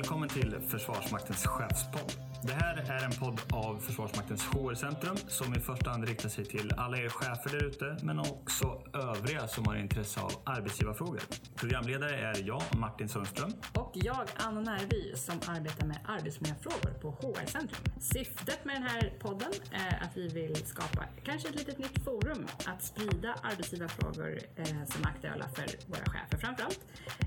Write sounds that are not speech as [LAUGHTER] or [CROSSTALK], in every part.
Välkommen till Försvarsmaktens chefspodd. Det här är en podd av Försvarsmaktens HR-centrum som i första hand riktar sig till alla er chefer där ute, men också övriga som har intresse av arbetsgivarfrågor. Programledare är jag, Martin Sundström. Och jag, Anna Närby, som arbetar med arbetsmiljöfrågor på HR-centrum. Syftet med den här podden är att vi vill skapa kanske ett litet nytt forum att sprida arbetsgivarfrågor eh, som är aktuella för våra chefer framförallt.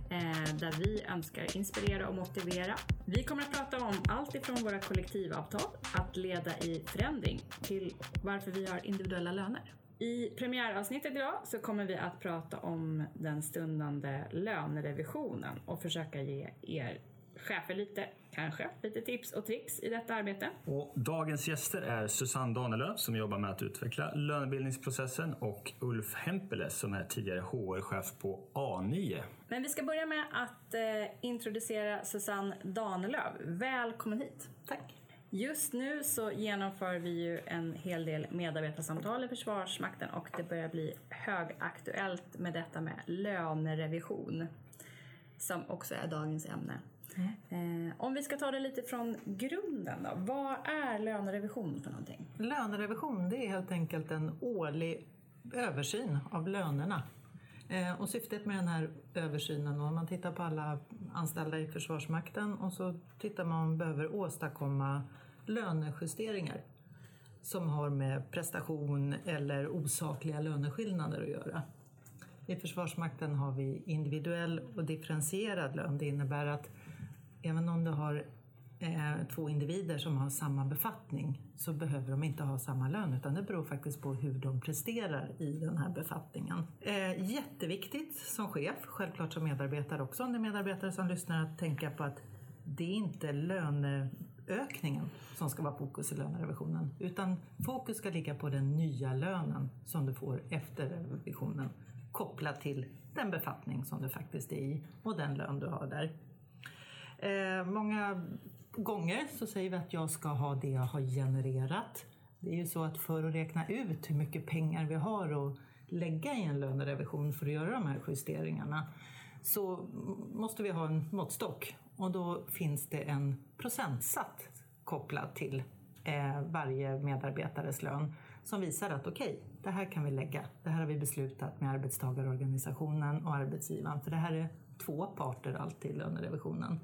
Eh, där vi önskar inspirera och motivera. Vi kommer att prata om allt ifrån våra kollektivavtal, att leda i förändring, till varför vi har individuella löner. I premiäravsnittet idag så kommer vi att prata om den stundande lönerevisionen och försöka ge er chefer lite, kanske, lite tips och tricks i detta arbete. Och dagens gäster är Susanne Danelöv som jobbar med att utveckla lönebildningsprocessen och Ulf Hempele som är tidigare HR-chef på A9. Men vi ska börja med att eh, introducera Susanne Danelöv. Välkommen hit. Tack. Just nu så genomför vi ju en hel del medarbetarsamtal i Försvarsmakten och det börjar bli högaktuellt med detta med lönerevision som också är dagens ämne. Mm. Eh, om vi ska ta det lite från grunden då. Vad är lönerevision för någonting? Lönerevision det är helt enkelt en årlig översyn av lönerna. Eh, och syftet med den här översynen, om man tittar på alla anställda i Försvarsmakten och så tittar man om man behöver åstadkomma lönejusteringar som har med prestation eller osakliga löneskillnader att göra. I Försvarsmakten har vi individuell och differentierad lön. Det innebär att även om du har eh, två individer som har samma befattning så behöver de inte ha samma lön utan det beror faktiskt på hur de presterar i den här befattningen. Eh, jätteviktigt som chef, självklart som medarbetare också, om det är medarbetare som lyssnar, att tänka på att det är inte löne löneökningen som ska vara fokus i lönerevisionen utan fokus ska ligga på den nya lönen som du får efter revisionen kopplat till den befattning som du faktiskt är i och den lön du har där. Eh, många gånger så säger vi att jag ska ha det jag har genererat. Det är ju så att för att räkna ut hur mycket pengar vi har att lägga i en lönerevision för att göra de här justeringarna så måste vi ha en måttstock och då finns det en procentsats kopplad till eh, varje medarbetares lön som visar att okej, okay, det här kan vi lägga. Det här har vi beslutat med arbetstagarorganisationen och arbetsgivaren för det här är två parter alltid i lönerevisionen.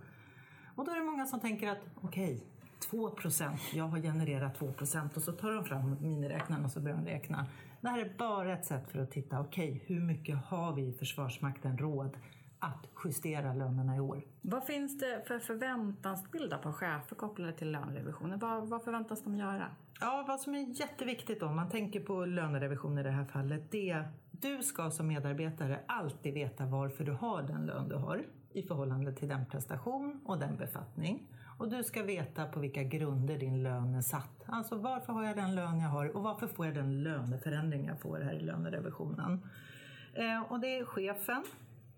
Och då är det många som tänker att okej, okay, 2 procent, jag har genererat 2 procent och så tar de fram miniräknaren och så börjar de räkna. Det här är bara ett sätt för att titta, okej, okay, hur mycket har vi i Försvarsmakten råd att justera lönerna i år. Vad finns det för förväntansbilder på chefer kopplade till lönerevisioner? Vad, vad förväntas de göra? Ja, vad som är jätteviktigt om man tänker på lönerevision i det här fallet, det är du ska som medarbetare alltid veta varför du har den lön du har i förhållande till den prestation och den befattning. Och du ska veta på vilka grunder din lön är satt. Alltså varför har jag den lön jag har och varför får jag den löneförändring jag får här i lönerevisionen. Eh, och det är chefen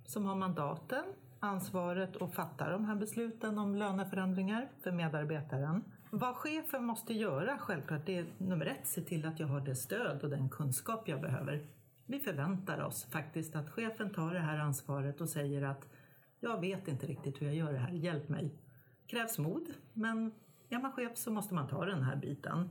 som har mandaten, ansvaret att fatta de här besluten om löneförändringar för medarbetaren. Vad chefen måste göra självklart, det är nummer ett, se till att jag har det stöd och den kunskap jag behöver. Vi förväntar oss faktiskt att chefen tar det här ansvaret och säger att jag vet inte riktigt hur jag gör det här, hjälp mig. krävs mod, men är man chef så måste man ta den här biten.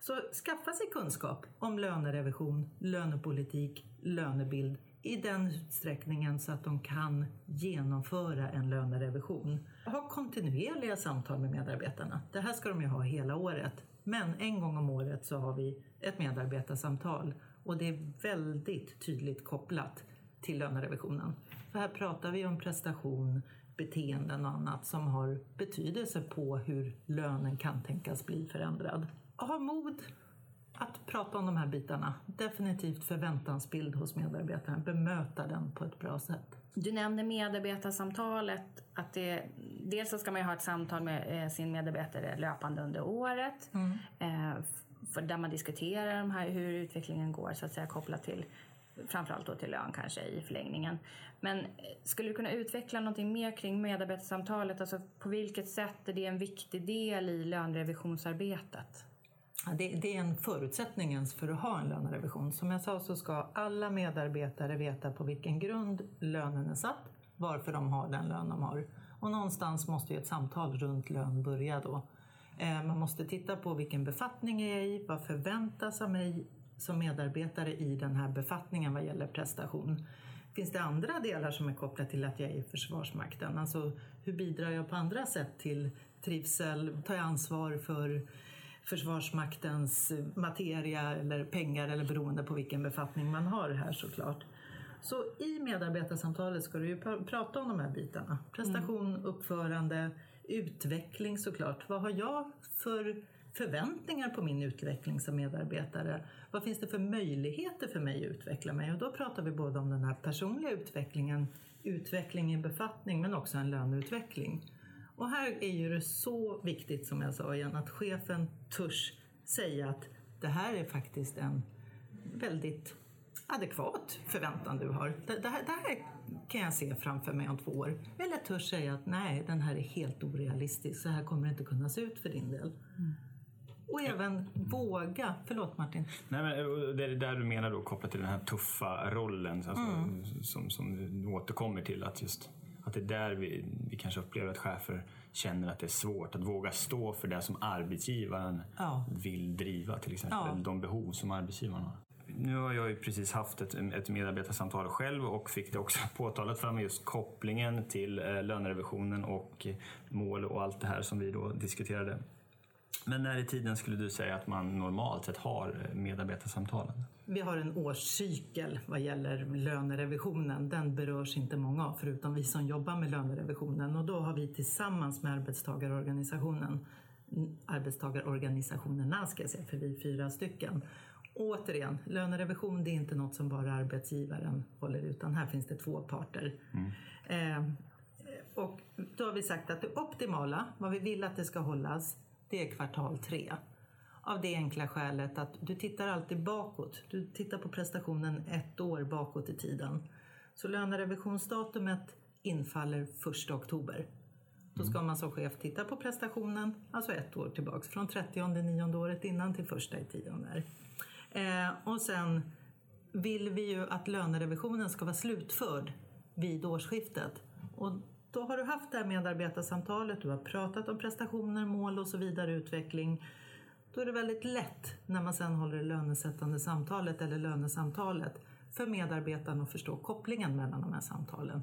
Så skaffa sig kunskap om lönerevision, lönepolitik, lönebild i den utsträckningen så att de kan genomföra en lönerevision. Ha kontinuerliga samtal med medarbetarna. Det här ska de ju ha hela året. Men en gång om året så har vi ett medarbetarsamtal och det är väldigt tydligt kopplat till lönerevisionen. För här pratar vi om prestation, beteenden och annat som har betydelse på hur lönen kan tänkas bli förändrad. Ha mod att prata om de här bitarna. Definitivt förväntansbild hos medarbetaren. Bemöta den på ett bra sätt. Du nämnde medarbetarsamtalet. Att det, dels så ska man ju ha ett samtal med eh, sin medarbetare löpande under året. Mm. Eh, för där man diskuterar de här, hur utvecklingen går så att säga kopplat till framförallt då till lön kanske i förlängningen. Men eh, skulle du kunna utveckla någonting mer kring medarbetarsamtalet? Alltså på vilket sätt är det en viktig del i lönrevisionsarbetet? Det, det, är en förutsättning ens för att ha en lönerevision. Som jag sa så ska alla medarbetare veta på vilken grund lönen är satt, varför de har den lön de har. Och någonstans måste ju ett samtal runt lön börja då. Eh, man måste titta på vilken befattning är jag i, vad förväntas av mig som medarbetare i den här befattningen vad gäller prestation. Finns det andra delar som är kopplade till att jag är i Försvarsmakten? Alltså hur bidrar jag på andra sätt till trivsel? Tar jag ansvar för Försvarsmaktens materia eller pengar eller beroende på vilken befattning man har här såklart. Så i medarbetarsamtalet ska du ju prata om de här bitarna. Prestation, mm. uppförande, utveckling såklart. Vad har jag för förväntningar på min utveckling som medarbetare? Vad finns det för möjligheter för mig att utveckla mig? Och då pratar vi både om den här personliga utvecklingen, utveckling i befattning men också en löneutveckling. Och här är ju det så viktigt som jag sa igen att chefen törs säga att det här är faktiskt en väldigt adekvat förväntan du har. Det, det, här, det här kan jag se framför mig om två år. Eller törs säga att nej, den här är helt orealistisk, så här kommer det inte kunna se ut för din del. Mm. Och även våga, förlåt Martin. Nej, men det är där du menar då kopplat till den här tuffa rollen alltså, mm. som, som du återkommer till. Att, just, att det är där vi, vi kanske upplever att chefer känner att det är svårt att våga stå för det som arbetsgivaren ja. vill driva till exempel. Ja. De behov som arbetsgivaren har nu har jag ju precis haft ett, ett medarbetarsamtal själv och fick det också [LAUGHS] påtalat för mig just kopplingen till eh, lönerevisionen och mål och allt det här som vi då diskuterade. Men när i tiden skulle du säga att man normalt sett har eh, medarbetarsamtalen? Vi har en årscykel vad gäller lönerevisionen. Den berörs inte många av förutom vi som jobbar med lönerevisionen och då har vi tillsammans med arbetstagarorganisationen arbetstagarorganisationerna ska jag säga, för vi är fyra stycken, återigen, lönerevision det är inte något som bara arbetsgivaren håller utan här finns det två parter. Mm. Eh, och då har vi sagt att det optimala, vad vi vill att det ska hållas, det är kvartal tre. Av det enkla skälet att du tittar alltid bakåt. Du tittar på prestationen ett år bakåt i tiden. Så lönerevisionsdatumet infaller 1 oktober. Då ska man som chef titta på prestationen, alltså ett år tillbaks, från 30 nionde året innan till första i tionde. Eh, och sen vill vi ju att lönerevisionen ska vara slutförd vid årsskiftet. Och då har du haft det här medarbetarsamtalet, du har pratat om prestationer, mål och så vidare, utveckling. Då är det väldigt lätt när man sen håller det lönesättande samtalet eller lönesamtalet för medarbetaren att förstå kopplingen mellan de här samtalen.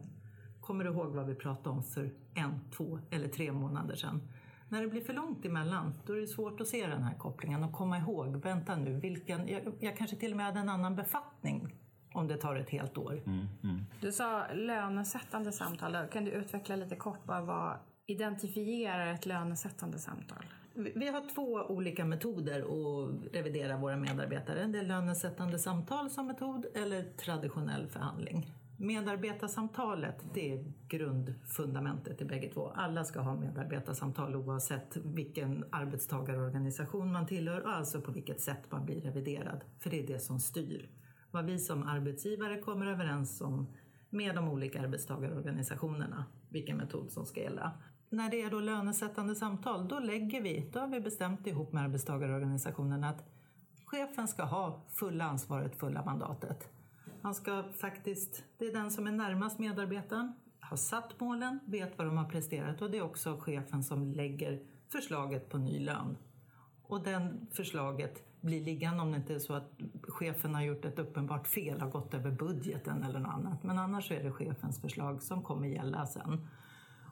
Kommer du ihåg vad vi pratade om för en, två eller tre månader sedan? När det blir för långt emellan, då är det svårt att se den här kopplingen och komma ihåg, vänta nu, vilken, jag, jag kanske till och med hade en annan befattning om det tar ett helt år. Mm, mm. Du sa lönesättande samtal. Kan du utveckla lite kort bara vad identifierar ett lönesättande samtal? Vi har två olika metoder att revidera våra medarbetare. Det är lönesättande samtal som metod eller traditionell förhandling. Medarbetarsamtalet, det är grundfundamentet i bägge två. Alla ska ha medarbetarsamtal oavsett vilken arbetstagarorganisation man tillhör och alltså på vilket sätt man blir reviderad. För det är det som styr. Vad vi som arbetsgivare kommer överens om med de olika arbetstagarorganisationerna, vilken metod som ska gälla. När det är då lönesättande samtal, då lägger vi, då har vi bestämt ihop med arbetstagarorganisationerna att chefen ska ha fulla ansvaret, fulla mandatet. Han ska faktiskt, det är den som är närmast medarbetaren, har satt målen, vet vad de har presterat och det är också chefen som lägger förslaget på ny lön. Och den förslaget blir liggande om det inte är så att chefen har gjort ett uppenbart fel, har gått över budgeten eller något annat. Men annars är det chefens förslag som kommer gälla sen.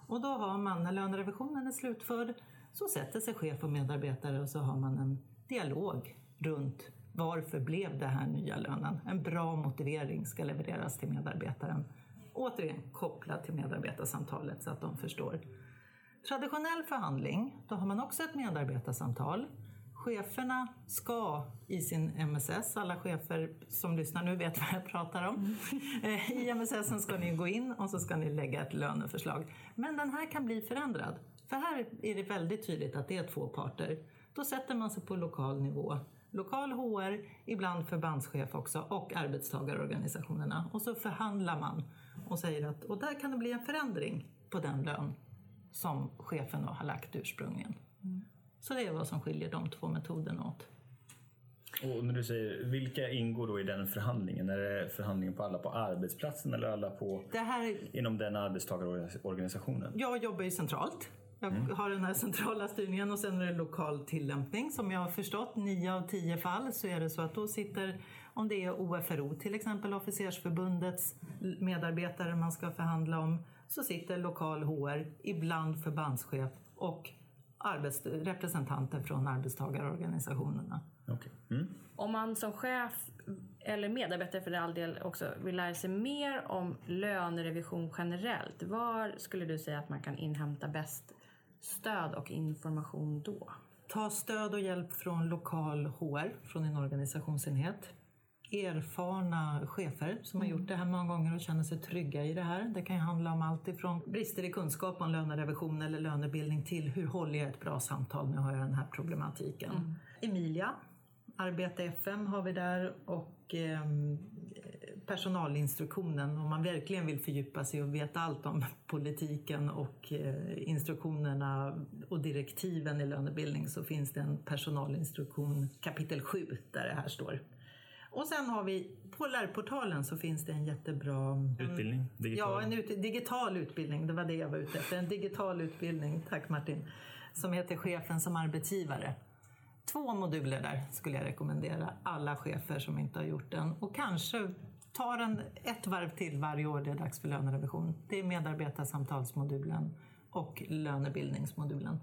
Och då har man, när lönerevisionen är slutförd, så sätter sig chef och medarbetare och så har man en dialog runt varför blev det här nya lönen? En bra motivering ska levereras till medarbetaren. Återigen kopplat till medarbetarsamtalet så att de förstår. Traditionell förhandling, då har man också ett medarbetarsamtal. Cheferna ska i sin MSS, alla chefer som lyssnar nu vet vad jag pratar om. Mm. I MSS ska ni gå in och så ska ni lägga ett löneförslag. Men den här kan bli förändrad. För här är det väldigt tydligt att det är två parter. Då sätter man sig på lokal nivå lokal HR, ibland förbandschef också och arbetstagarorganisationerna. Och så förhandlar man och säger att och där kan det bli en förändring på den lön som chefen har lagt ursprungligen. Mm. Så det är vad som skiljer de två metoderna åt. Och när du säger, vilka ingår då i den förhandlingen? Är det förhandlingen på alla på arbetsplatsen eller alla på, Det här, inom den arbetstagarorganisationen? jag jobbar ju centralt. Jag har den här centrala styrningen och sen är det lokal tillämpning. Som jag har förstått, nio av tio fall så är det så att då sitter, om det är OFRO till exempel, Officersförbundets medarbetare man ska förhandla om, så sitter lokal HR, ibland förbandschef och arbets- representanter från arbetstagarorganisationerna. Okej. Mm. Om man som chef eller medarbetare för all del också vill lära sig mer om lönerevision generellt, var skulle du säga att man kan inhämta bäst stöd och information då? Ta stöd och hjälp från lokal HR, från en organisationsenhet. Erfarna chefer som har gjort det här många gånger och känner sig trygga i det här. Det kan handla om allt ifrån brister i kunskap om lönerevision eller lönebildning till hur håller jag ett bra samtal, nu har jag den här problematiken. Emilia, Arbeta FM har vi där och ehm, personalinstruktionen om man verkligen vill fördjupa sig och veta allt om [LAUGHS] politiken och eh, instruktionerna och direktiven i lönebildning så finns det en personalinstruktion kapitel 7 där det här står. Och sen har vi på lärportalen så finns det en jättebra Utbildning? Digital? Ja, en ut, digital utbildning. Det var det jag var ute efter. En digital utbildning, tack Martin, som heter Chefen som arbetsgivare. Två moduler där skulle jag rekommendera alla chefer som inte har gjort den. Och kanske ta den ett varv till varje år det är dags för lönerevision. Det är medarbetarsamtalsmodulen och lönebildningsmodulen.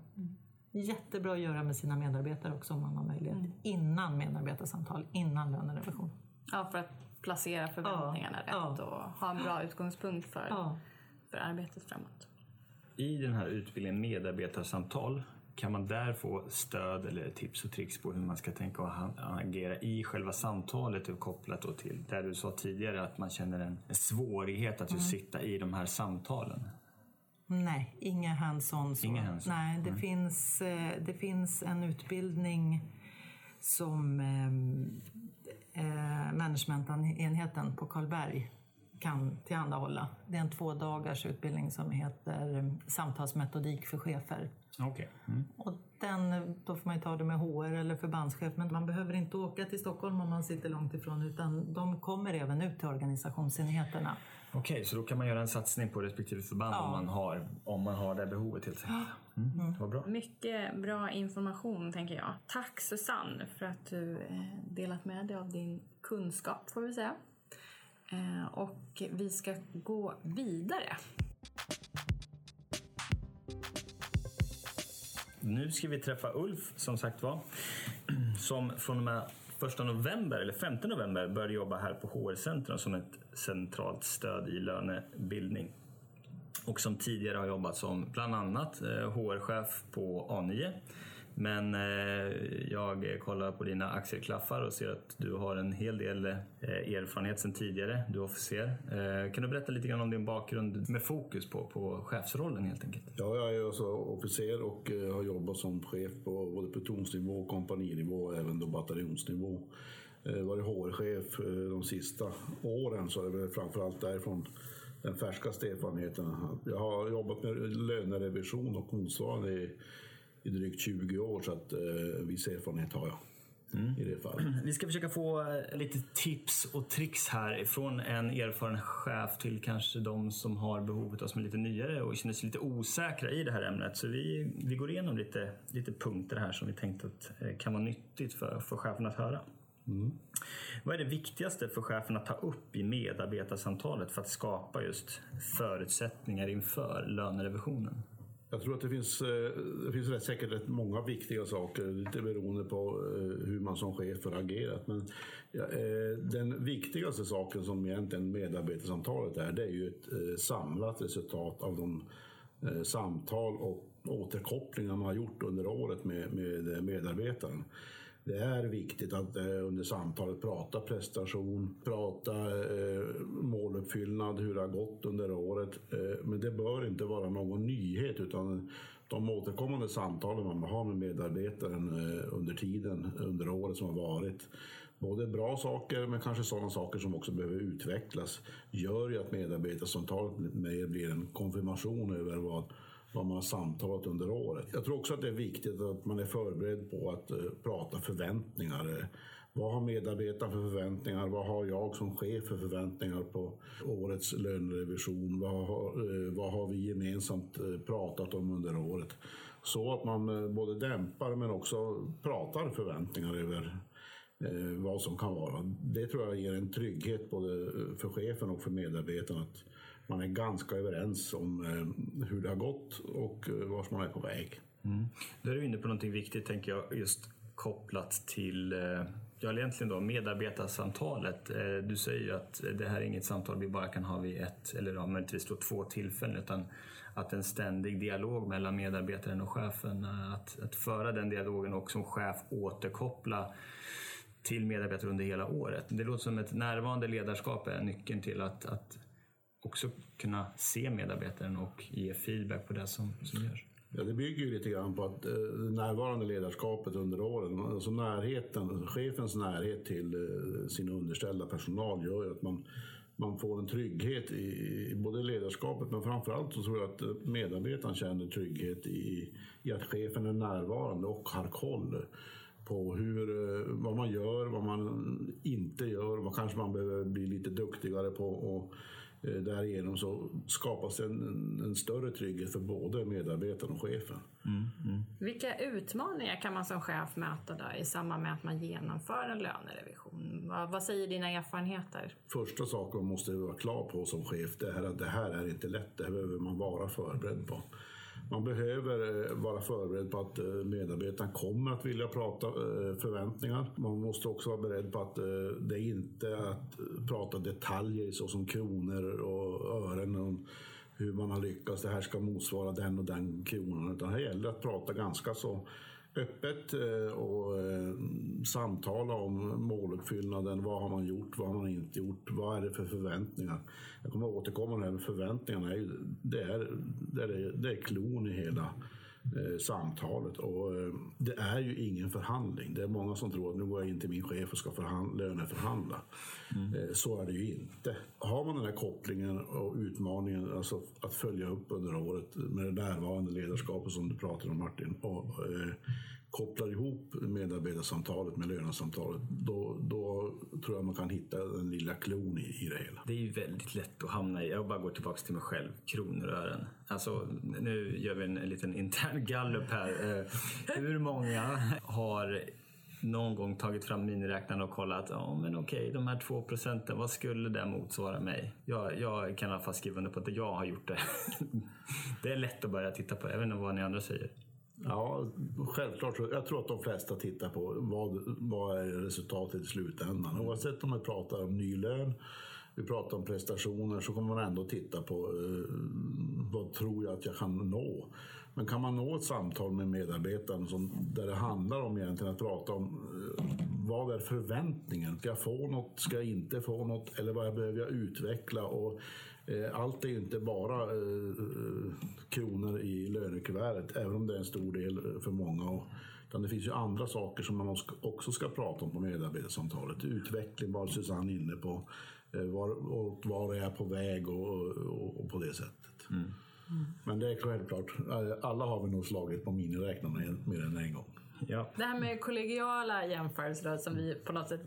Jättebra att göra med sina medarbetare också om man har möjlighet. Innan medarbetarsamtal, innan lönerevision. Ja, för att placera förväntningarna Ja, rätt ja. och ha en bra utgångspunkt för, Ja. för arbetet framåt. I den här utbildningen medarbetarsamtal, kan man där få stöd eller tips och tricks på hur man ska tänka och agera i själva samtalet och kopplat då till där du sa tidigare att man känner en svårighet att just sitta i de här samtalen? Nej, inga hands-on. Inga hands-on. Nej, det, finns, eh, det finns en utbildning som eh, eh, managementenheten på Karlberg kan tillhandahålla. Det är en två dagars utbildning som heter eh, Samtalsmetodik för chefer. Okej. Mm. Och den, då får man ju ta det med HR eller förbandschef, men man behöver inte åka till Stockholm om man sitter långt ifrån, utan de kommer även ut till organisationsenheterna. Okej, så då kan man göra en satsning på respektive förband Ja. om, man har, om man har det behovet helt enkelt. Mm. Vad bra. Mycket bra information tänker jag. Tack Susanne för att du eh, delat med dig av din kunskap får vi säga. Eh, Och vi ska gå vidare. Nu ska vi träffa Ulf som sagt var. [CLEARS THROAT] Som från och med 1 november, eller 5 november, började jobba här på HR-centrum som ett centralt stöd i lönebildning. Och som tidigare har jobbat som bland annat eh, HR-chef på A9. Men eh, jag kollar på dina axelklaffar och ser att du har en hel del eh, erfarenhet sedan tidigare. Du är officer. Eh, Kan du berätta lite grann om din bakgrund med fokus på, på chefsrollen helt enkelt? Ja, jag är alltså officer och eh, har jobbat som chef på både plutonsnivå, kompaninivå och även då bataljonsnivå. Eh, Varit HR-chef eh, de sista åren så är det väl framförallt därifrån den färskaste erfarenheten. Jag har jobbat med lönerevision och motsvarande i, i drygt 20 år så att eh, viss erfarenhet har jag i det fallet. [CLEARS THROAT] Vi ska försöka få eh, lite tips och tricks här från en erfaren chef till kanske de som har behovet av som är lite nyare och känner sig lite osäkra i det här ämnet. Så vi, vi går igenom lite, lite punkter här som vi tänkte att eh, kan vara nyttigt för, för chefen att höra. Vad är det viktigaste för chefen att ta upp i medarbetarsamtalet för att skapa just förutsättningar inför lönerevisionen? Jag tror att det finns, eh, det finns rätt säkert rätt många viktiga saker, lite beroende på eh, hur man som chef har agerat. Men eh, den viktigaste saken som egentligen medarbetarsamtalet är, det är ju ett samlat resultat av de samtal och återkopplingar man har gjort under året med, med medarbetaren. Det är viktigt att eh, under samtalet prata prestation, prata eh, måluppfyllnad, hur det har gått under året. Eh, men det bör inte vara någon nyhet utan de återkommande samtalen man har med medarbetaren under tiden, under året som har varit. Både bra saker men kanske sådana saker som också behöver utvecklas gör ju att medarbetarsamtalet mer blir en konfirmation över vad vad man har samtalat under året. Jag tror också att det är viktigt att man är förberedd på att eh, prata förväntningar. Vad har medarbetarna för förväntningar? Vad har jag som chef för förväntningar på årets lönerevision? Vad har, eh, vad har vi gemensamt eh, pratat om under året? Så att man både dämpar men också pratar förväntningar över vad som kan vara. Det tror jag ger en trygghet både för chefen och för medarbetarna. Att man är ganska överens om eh, hur det har gått och eh, vart man är på väg. Mm. Då är du inne på någonting viktigt, tänker jag, just kopplat till eh, Ja, egentligen då medarbetarsamtalet. Eh, du säger ju att det här är inget samtal vi bara kan ha vid ett eller ja, möjligtvis då två tillfällen utan att en ständig dialog mellan medarbetaren och chefen, att, att föra den dialogen och som chef återkoppla till medarbetare under hela året. Det låter som ett närvarande ledarskap är nyckeln till att, att också kunna se medarbetaren och ge feedback på det som, som görs. Ja, det bygger ju lite grann på att eh, det närvarande ledarskapet under åren, alltså närheten, chefens närhet till eh, sin underställda personal gör ju att man, man får en trygghet i, i både ledarskapet men framförallt så tror jag att eh, medarbetaren känner trygghet i, i att chefen är närvarande och har koll på hur, eh, vad man gör, vad man inte gör, vad kanske man behöver bli lite duktigare på. Och, därigenom så skapas en, en större trygghet för både medarbetaren och chefen. Mm, mm. Vilka utmaningar kan man som chef möta då i samband med att man genomför en lönerevision? Vad, vad säger dina erfarenheter? Första saken man måste vara klar på som chef det är att det här är inte lätt. Det här behöver man vara förberedd på. Man behöver eh, vara förberedd på att eh, medarbetarna kommer att vilja prata eh, förväntningar. Man måste också vara beredd på att det är inte att prata detaljer såsom kronor och ören och hur man har lyckats. Det här ska motsvara den och den kronan. Utan här gäller det att prata ganska så öppet eh, och eh, samtala om måluppfyllnaden. Vad har man gjort? Vad har man inte gjort? Vad är det för förväntningar? Jag kommer att återkomma till det här med förväntningarna. Det är, det är, det är klon i hela samtalet. Och, eh, det är ju ingen förhandling. Det är många som tror att nu går jag in till min chef och ska förhand, löneförhandla. Mm. Eh, så är det ju inte. Har man den här kopplingen och utmaningen alltså att följa upp under året med det närvarande ledarskapet som du pratar om Martin och eh, kopplar ihop medarbetarsamtalet med lönesamtalet, då, då tror jag man kan hitta den lilla klon i, i det hela. Det är ju väldigt lätt att hamna i, jag bara går tillbaka till mig själv, kronor och ören. Alltså, nu gör vi en, en liten intern gallup här. Eh, hur många har någon gång tagit fram miniräknaren och kollat, ja men okej, de här två procenten, vad skulle det motsvara mig? Jag, jag kan i alla fall skriva under på att jag har gjort det. [LAUGHS] det är lätt att börja titta på, jag vet inte vad ni andra säger. Ja, självklart. Jag tror att de flesta tittar på vad, vad är resultatet i slutändan. Oavsett om vi pratar om ny lön, vi pratar om prestationer, så kommer man ändå titta på eh, vad tror jag att jag kan nå. Men kan man nå ett samtal med medarbetaren som, där det handlar om egentligen att prata om eh, vad är förväntningen? Ska jag få något? Ska jag inte få något? Eller vad behöver jag utveckla? Och Eh, allt är ju inte bara eh, eh i lönekuvertet, även om det är en stor del för många. Utan det finns ju andra saker som man också ska prata om på medarbetarsamtalet. Utveckling var Susanne inne på. Eh, var, och var är jag på väg och, och, och på det sättet. Mm. Mm. Men det är självklart, alla har vi nog slagit på miniräknarna mer än en gång. Ja. Det här med kollegiala jämförelser som vi på något sätt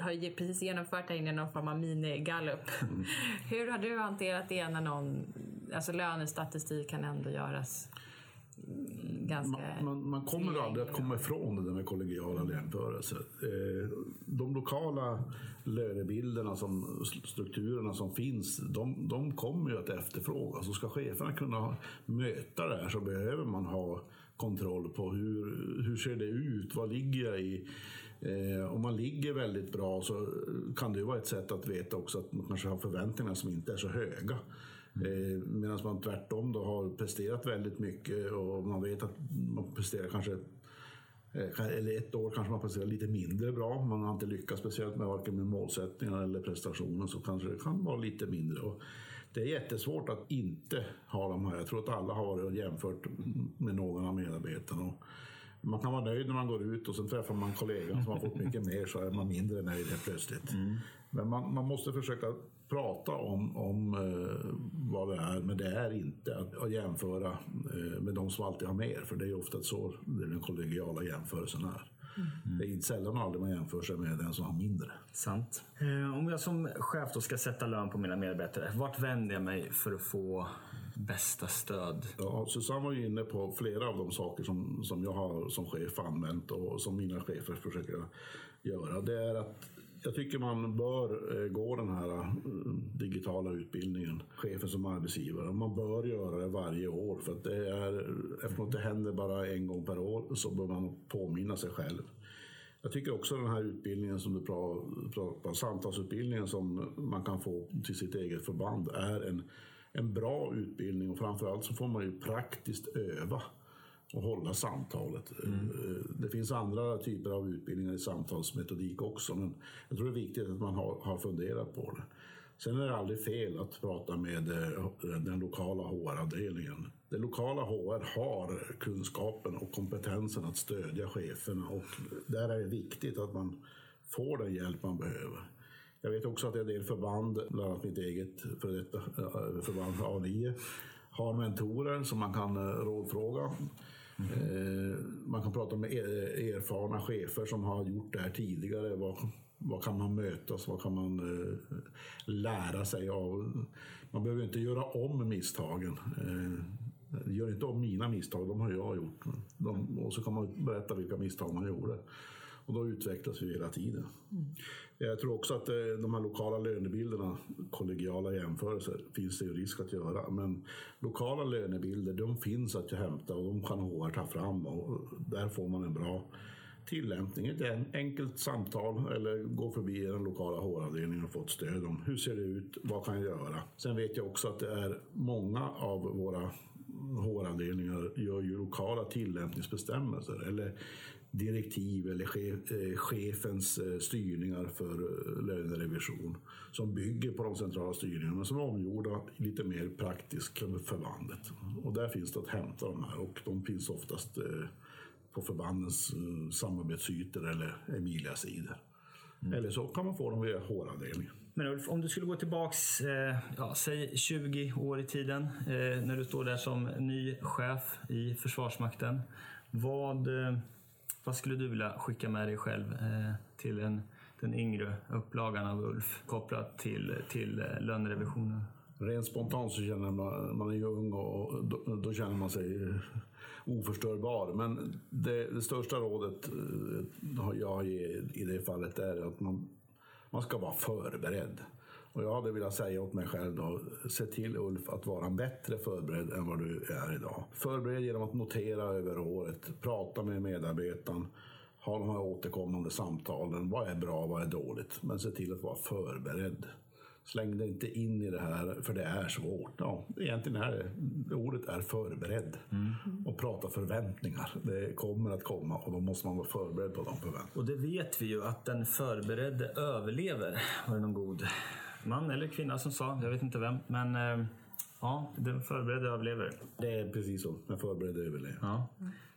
har precis genomfört här inne, någon form av minigallup. Mm. Hur har du hanterat det när någon, alltså lönestatistik kan ändå göras ganska... Man, man, man kommer aldrig att komma ifrån det där med kollegiala jämförelser. Eh, de lokala lönebilderna, som, strukturerna som finns, de, de kommer ju att efterfrågas. Och ska cheferna kunna möta det här så behöver man ha kontroll på hur, hur ser det ut, vad ligger jag i? Eh, om man ligger väldigt bra så kan det ju vara ett sätt att veta också att man kanske har förväntningar som inte är så höga. Eh, Medan man tvärtom då har presterat väldigt mycket och man vet att man presterar kanske eh, eller ett år kanske man presterar lite mindre bra. Man har inte lyckats speciellt med varken med målsättningar eller prestationer så kanske det kan vara lite mindre. Och det är jättesvårt att inte ha de här. Jag tror att alla har varit och jämfört med någon av medarbetarna. Man kan vara nöjd när man går ut och sen träffar man kollegan som har fått mycket mer så är man mindre nöjd helt plötsligt. Mm. Men man, man, måste försöka prata om, om eh, vad det är, men det är inte att, att jämföra eh, med de som alltid har mer, för det är ofta så den kollegiala jämförelsen är. Det är inte sällan aldrig man jämför sig med den som har mindre. Sant. Eh, om jag som chef då ska sätta lön på mina medarbetare, vart vänder jag mig för att få bästa stöd? Ja, Susanne var ju inne på flera av de saker som, som jag har som chef använt och som mina chefer försöker göra. Det är att jag tycker man bör eh, gå den här eh, digitala utbildningen, chefen som arbetsgivare. Man bör göra det varje år för att det är, eftersom det händer bara en gång per år så bör man påminna sig själv. Jag tycker också den här utbildningen som du pratar om, samtalsutbildningen som man kan få till sitt eget förband är en, en bra utbildning och framförallt så får man ju praktiskt öva och hålla samtalet. Mm. Det finns andra typer av utbildningar i samtalsmetodik också, men jag tror det är viktigt att man har, har funderat på det. Sen är det aldrig fel att prata med eh, den lokala HR-avdelningen. Den lokala HR har kunskapen och kompetensen att stödja cheferna och där är det viktigt att man får den hjälp man behöver. Jag vet också att en del förband, bland annat mitt eget för detta eh, förband A9, har mentorer som man kan eh, rådfråga. Mm. Man kan prata med erfarna chefer som har gjort det här tidigare. Vad, vad kan man mötas? Vad kan man lära sig av? Man behöver inte göra om misstagen. Gör inte om mina misstag, de har jag gjort. De, och så kan man berätta vilka misstag man gjorde. Och då utvecklas vi hela tiden. Mm. Jag tror också att eh, de här lokala lönebilderna, kollegiala jämförelser, finns det ju risk att göra. Men lokala lönebilder, de finns att hämta och de kan HR ta fram och där får man en bra tillämpning. Ett enkelt samtal eller gå förbi den lokala HR-avdelningen och få ett stöd om hur ser det ut, vad kan jag göra? Sen vet jag också att det är många av våra HR-avdelningar gör ju lokala tillämpningsbestämmelser eller direktiv eller eh, chefens eh, styrningar för eh, lönerevision som bygger på de centrala styrningarna som är omgjorda lite mer praktiskt för förbandet. Och där finns det att hämta de här och de finns oftast på förbandens samarbetsytor eller Emilia-sidor. Mm. Eller så kan man få dem via HR-avdelningen. Men Ulf, om du skulle gå tillbaks, ja, säg 20 år i tiden, när du står där som ny chef i Försvarsmakten. Vad vad skulle du vilja skicka med dig själv eh, till en, den yngre upplagan av Ulf kopplat till, till eh, lönerevisionen? Rent spontant så känner man, man är ju ung och då, då känner man sig eh, oförstörbar. Men det, det största rådet eh, jag ger i det fallet är att man, man ska vara förberedd. Och jag hade velat säga åt mig själv då, se till Ulf att vara bättre förberedd än vad du är idag. Förbered genom att notera över året, prata med medarbetaren, ha de här återkommande samtalen. Vad är bra, vad är dåligt? Men se till att vara förberedd. Släng dig inte in i det här, för det är svårt. Ja, egentligen är det, ordet är förberedd. Mm. Och prata förväntningar. Det kommer att komma och då måste man vara förberedd på de förväntningarna. Och det vet vi ju att den förberedde överlever. Var det någon god man eller kvinna som sa, jag vet inte vem. Men eh, ja, den förberedde överlever. Det är precis så, den förberedde överlever. Ja.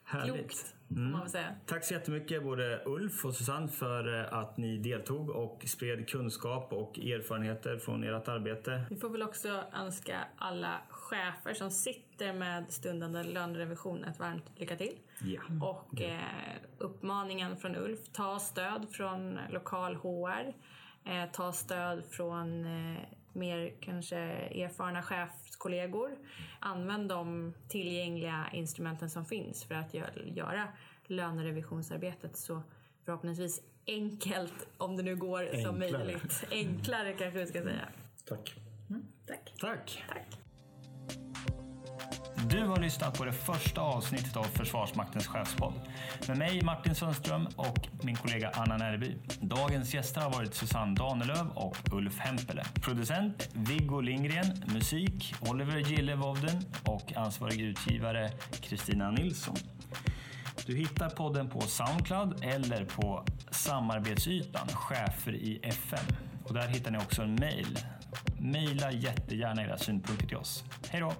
Härligt. Klokt, mm. man säga. Tack så jättemycket både Ulf och Susanne för eh, att ni deltog och spred kunskap och erfarenheter från ert arbete. Vi får väl också önska alla chefer som sitter med stundande lönerevision ett varmt lycka till. Ja. Och eh, uppmaningen från Ulf, ta stöd från lokal HR eh, ta stöd från eh, mer kanske erfarna chefskollegor. Använd de tillgängliga instrumenten som finns för att göra lönerevisionsarbetet så förhoppningsvis enkelt, om det nu går Enklare. som möjligt. Enklare kanske vi ska säga. Tack. Mm, tack. Tack. tack. Du har lyssnat på det första avsnittet av Försvarsmaktens chefspodd med mig Martin Sundström och min kollega Anna Närby. Dagens gäster har varit Susanne Danelöv och Ulf Hempele. Producent Viggo Lindgren, musik Oliver Gillevovden och ansvarig utgivare Kristina Nilsson. Du hittar podden på Soundcloud eller på samarbetsytan Chefer i FN. Och där hittar ni också en mail. Maila jättegärna era synpunkter till oss. Hej då!